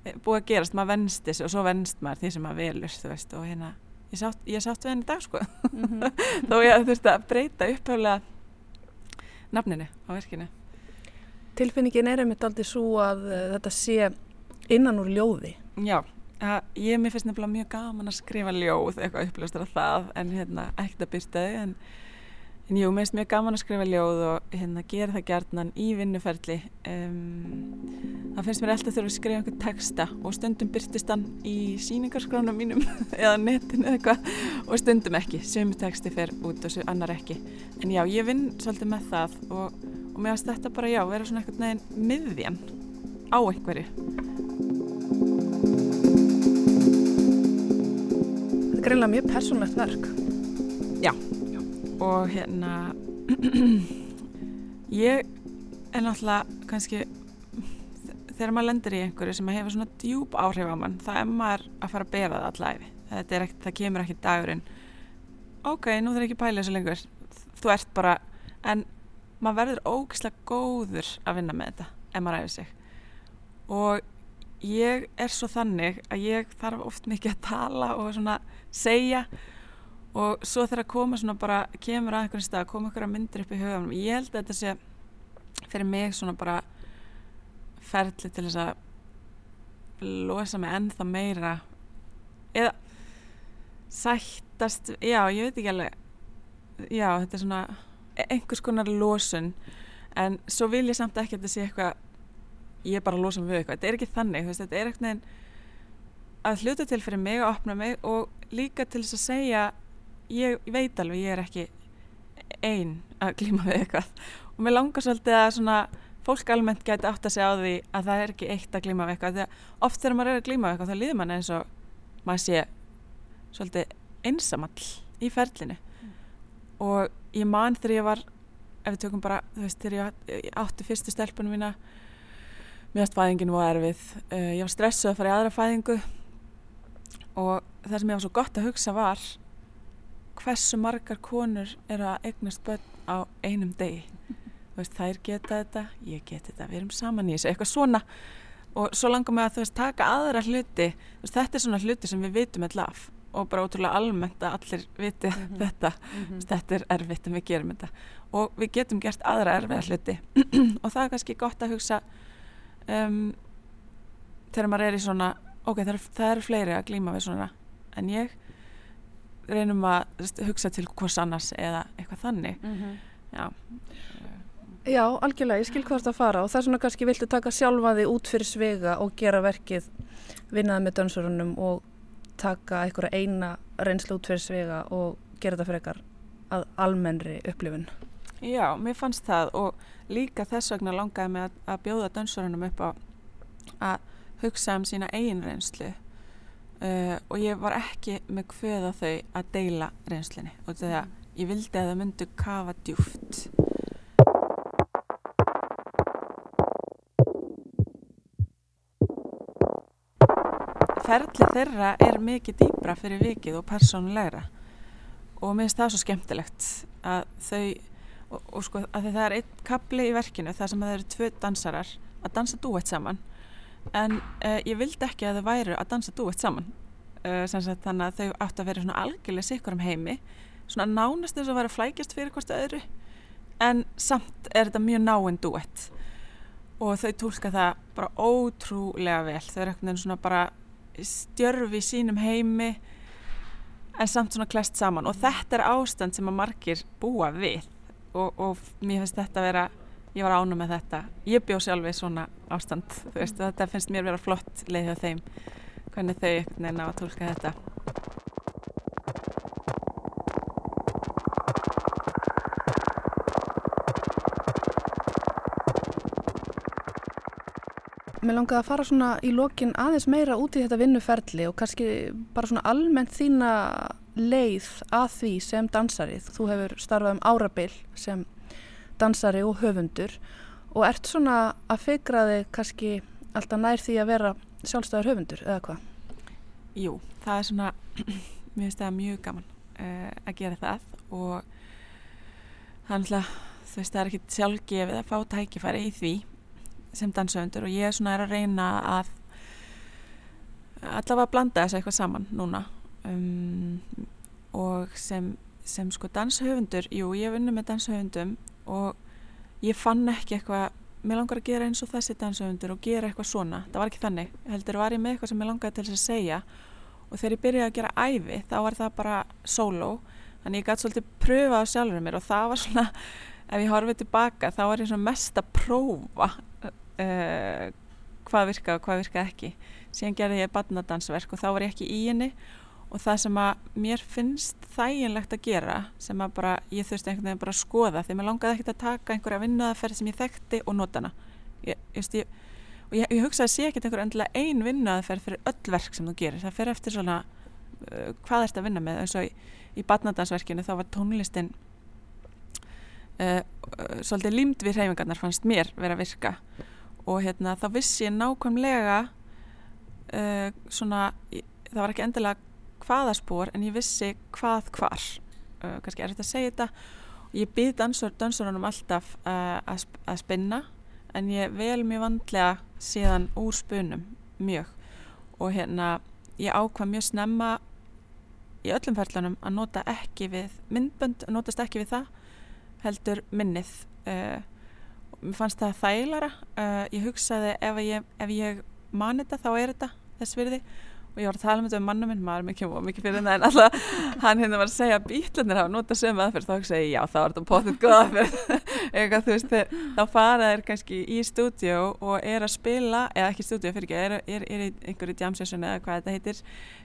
eh, búið að gerast, maður vennst þessu og svo vennst maður því sem maður velur, þú veist og hérna, ég sátt, ég sátt við henni í dag sko. Mm -hmm. þó ég þurfti að breyta upphæflega nafninu á verkinu. Tilfinningin er einmitt aldrei svo að uh, þetta sé innan úr ljóði. Já, uh, ég mér finnst nefnilega mjög gaman að skrifa ljóð eitthvað upplöstur af það en hérna ekkert að byrstaði en, en jú, mér finnst mjög gaman að skrifa ljóð og hérna gera það gerðnan í vinnuferli. Um, það finnst mér alltaf þurfa að skrifa einhvern texta og stundum byrstist hann í síningarskrána mínum eða netin eða eitthvað og stundum ekki, sömu texti fer út og sömu annar ekki. En já, ég vinn svolítið með það og, og mér finnst þetta bara já, vera svona eitthvað miðjan á einhverju. Þetta er greinlega mjög persónlegt verk. Já, Já. og hérna, ég er náttúrulega kannski, þegar maður lendir í einhverju sem hefur svona djúb áhrif á mann, það er maður að fara að bera það allæfi. Það, það kemur ekki dagurinn, ok, nú þarf ekki að pæla þessu lengur, þú ert bara, en maður verður ógislega góður að vinna með þetta ef maður æfir sig. Og ég er svo þannig að ég þarf oft mikið að tala og svona segja. Og svo þegar að koma svona bara kemur að einhvern stað, koma einhverja myndir upp í höfum ég held að þetta sé fyrir mig svona bara ferli til þess að losa mig ennþá meira. Eða sættast, já ég veit ekki alveg. Já þetta er svona e-, einhvers konar losun. En svo vil ég samt ekki að þetta sé eitthvað ég er bara að losa mig við eitthvað, þetta er ekki þannig veist, þetta er ekkert nefn að hluta til fyrir mig að opna mig og líka til þess að segja ég, ég veit alveg, ég er ekki einn að klíma við eitthvað. Og mér langar svolítið að svona fólk almennt gæti átt að segja á því að það er ekki eitt að klíma við eitthvað. Þegar oft þegar maður er að klíma við eitthvað þá liður mann eins og maður sé svolítið einsamall í ferlinu. Mm. og ég man þegar ég var ef við tökum bara, þú veist, þegar ég átti fyrstu stelpunum mína meðast fæðingin var erfið. Uh, ég var stressuð að fara í aðra fæðingu og það sem ég var svo gott að hugsa var hversu margar konur er að eignast börn á einum degi. Veist, þær geta þetta, ég geta þetta við erum saman í þessu, eitthvað svona. Og svo langar mig að þú veist taka aðra hluti. Veist, þetta er svona hluti sem við vitum alltaf af og bara ótrúlega almennt að allir viti mm -hmm. þetta, mm -hmm. þetta er erfitt en við gerum þetta. Og við getum gert aðra erfiða hluti. Og það er kannski gott að hugsa um, þegar maður er í svona ok, það eru er fleiri að glýma við svona en ég reynum að hugsa til hvers annars eða eitthvað þannig. Mm -hmm. já. Já, algjörlega, ég skil hvort að fara og það er svona kannski viltu taka sjálfa þig út fyrir svega og gera verkið vinnaði með dansurunum og taka einhverja eina reynslu út fyrir svega og gera þetta fyrir eitthvað almennri upplifun. Já, mér fannst það og líka þess vegna langaði mig að, að bjóða dansorunum upp á að hugsa um sína eigin reynslu uh, og ég var ekki með hveða þau að deila reynslinni og þegar mm. ég vildi að þau myndu kafa djúft Ferðli þeirra er mikið dýbra fyrir vikið og persónulegra og mér finnst það svo skemmtilegt að þau og, og sko að það er einn kapli í verkinu þar sem það eru tvö dansarar að dansa dúett saman. En uh, ég vildi ekki að þau væru að dansa dúett saman. Uh, sagt, þannig að þau átt að vera svona algjörlega sikkur um heimi. Svona nánast og að vera flækjast fyrir hvort öðru. En samt er þetta mjög náinn dúett. Og þau tólka það bara ótrúlega vel. Þau eru eitthvað svona bara stjörfi í sínum heimi en samt svona klest saman. Og þetta er ástand sem að margir búa við og, og mér finnst þetta að vera ég var ánum með þetta. Ég bjó sjálf við svona ástand veist, þetta finnst mér vera flott leið hjá þeim hvernig þau veginn á að tólka þetta. Mér langaði að fara svona í lokin aðeins meira út í þetta vinnuferli og kannski bara svona almennt þína leið að því sem dansarið. Þú hefur starfað um árabil sem dansari og höfundur og ert svona að fegra þig kannski alltaf nær því að vera sjálfstæðar höfundur eða hvað? Jú, það er svona, mér finnst það mjög gaman uh, að gera það og þannig að þú veist það er ekkit sjálfgefið að fá tækifæri í því sem dansöfundur og ég er svona er að reyna að allavega að blanda þessu eitthvað saman núna um, og sem, sem sko danshöfundur, jú ég vunni með danshöfundum og ég fann ekki eitthvað, mér langar að gera eins og þessi danshöfundur og gera eitthvað svona. Það var ekki þannig, heldur var ég með eitthvað sem ég langaði til þess að segja og þegar ég byrjaði að gera æfi þá var það bara solo þannig ég gæti svolítið pröfa á sjálfur mér og það var svona ef ég horfið tilbaka þá var ég svona mest að prófa uh, hvað virka og hvað virka ekki. Síðan gerði ég badnadansverk og þá var ég ekki í henni og það sem að mér finnst þæginlegt að gera sem að bara ég þurfti einhvern veginn bara að skoða því mér langaði ekkert að taka einhverja vinnuðaferð sem ég þekkti og nota hana. Ég, ég, ég, og ég hugsaði að sé ekkert einhver endilega ein vinnuðaferð fyrir öll verk sem þú gerir. Það fyrir eftir svona uh, hvað ert að vinna með. Eins og í, í badnadansverkinu þá var tónlistin uh, uh, svolítið límd við hreyfingarnar fannst mér vera að virka. Og hérna þá vissi ég nákvæmlega uh, svona, það var ekki endilega hvaða spór en ég vissi hvað hvar. Uh, kannski er þetta að segja þetta. Og ég býð dansur, dansurunum alltaf uh, að, að spinna en ég vel mjög vandlega síðan úr spunum mjög. Og hérna ég ákvað mjög snemma í öllum ferðlanum að nota ekki við myndbönd, notast ekki við það heldur minnið. Uh, mér fannst það þægilega uh, ég hugsaði ef ég, ef ég mani þetta þá er þetta þess virði og ég var að tala um þetta um mannum minn maður mikið, mikið fyrir það en alltaf hann hérna var að segja að bílanir hafa notað sömu aðferð. Þá hugsaði ég já þá er þetta potið góð aðferð. Eitthvað þú veist þeir, þá fara þeir kannski í stúdíu og er að spila eða ekki stúdíu fyrir ekki er, er, er einhverju jam session eða hvað þetta heitir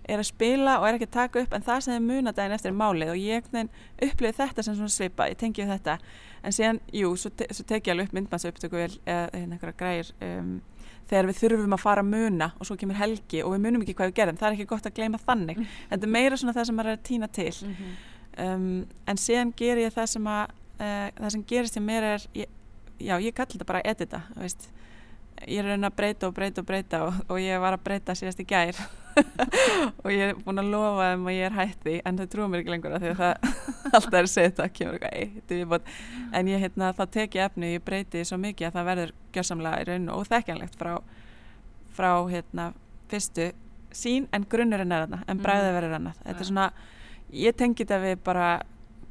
er að spila og er ekki að taka upp en það sem þeir muna daginn eftir málið. Og ég upplifið þetta sem svona svipa ég tengi þetta. En síðan, jú, svo, te svo ég þegar við þurfum að fara að muna og svo kemur helgi og við munum ekki hvað við gerum það er ekki gott að gleyma þannig mm. en þetta er meira svona það sem maður er að týna til mm -hmm. um, en síðan ger ég það sem að uh, það sem gerist í mér er ég, já, ég kalli þetta bara edita veist. Ég er að breyta og breyta og breyta og, og ég var að breyta síðast í gær. Og ég er búin að lofa þeim að ég er hætti en það trúum mér ekki lengur að því að það alltaf er að segja þetta kemur eitthvað eitt en ég hérna þá tek ég efni og ég breyti svo mikið að það verður gjörsamlega í raun og þekkjanlegt frá, frá hérna fyrstu sín en grunnurinn er annað en mhm. bræðið verður annað þetta er svona, ég tengi þetta við bara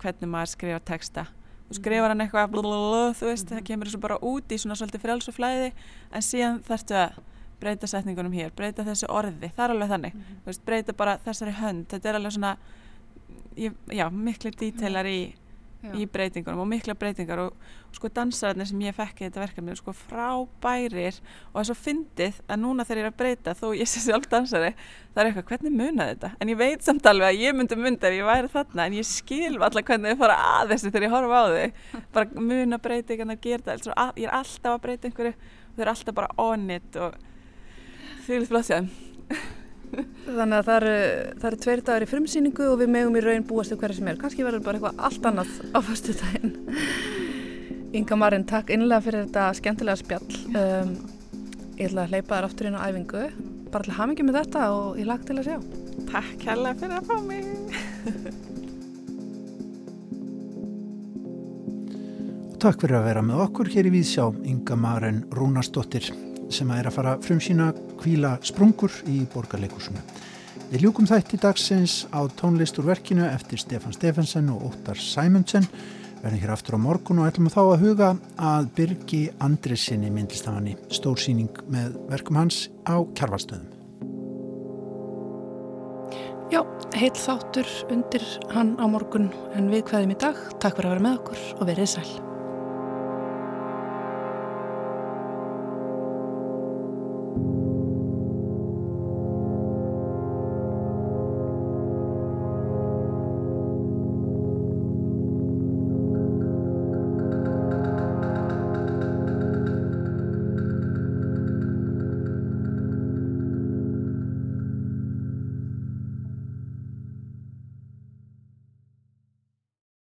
hvernig maður skrifa texta og skrifar hann eitthvað blablabla, þú veist, það kemur þessu bara út í svona svolítið frjálsuflæði en síðan þarftu að breyta setningunum hér, breyta þessu orði. Það er alveg þannig, mm -hmm. veist, breyta bara þessari hönd, þetta er alveg svona ég, já, miklu dítelar í, í breytingunum og mikla breytingar og, og sko dansararnir sem ég fekk í þetta verkefni, sko frábærir og það er svo fyndið að núna þegar ég er að breyta þó ég sé sjálf dansari það er eitthvað, hvernig munaði þetta? En ég veit samt alveg að ég myndi munda ef ég væri þarna en ég skil alltaf hvernig þið fara að þessu þegar ég horfa á þau. Bara muna breytingarna, gera þetta ég er alltaf að breyta einhverju og þau eru alltaf bara on it og því vil flott sér Þannig að það eru, það eru tveir dagar í frumsýningu og við megum í raun búast til hverja sem er. Kannski verður bara eitthvað allt annað á fyrstu daginn Inga Marin, takk innlega fyrir þetta skemmtilega spjall. Um, Ég ætla að hleypa þér aftur inn á æfingu. Bara til hamingi með þetta og ég lagt til að sjá. Takk hella fyrir að fá mig. takk fyrir að vera með okkur hér í Víðsjá, Inga Maren Rúnarsdóttir sem að er að fara frum sína kvíla sprungur í borgarleikursunu. Við ljúkum þætti dagsins á tónlistur verkinu eftir Stefan Stefansen og Óttar Sæmundsen verðum hér aftur á morgun og ætlum þá að huga að Birgi Andrisinni myndist af hann í stórsýning með verkum hans á kjarvalstöðum. Já, heil þáttur undir hann á morgun en við hvaðum í dag. Takk fyrir að vera með okkur og verið sæl.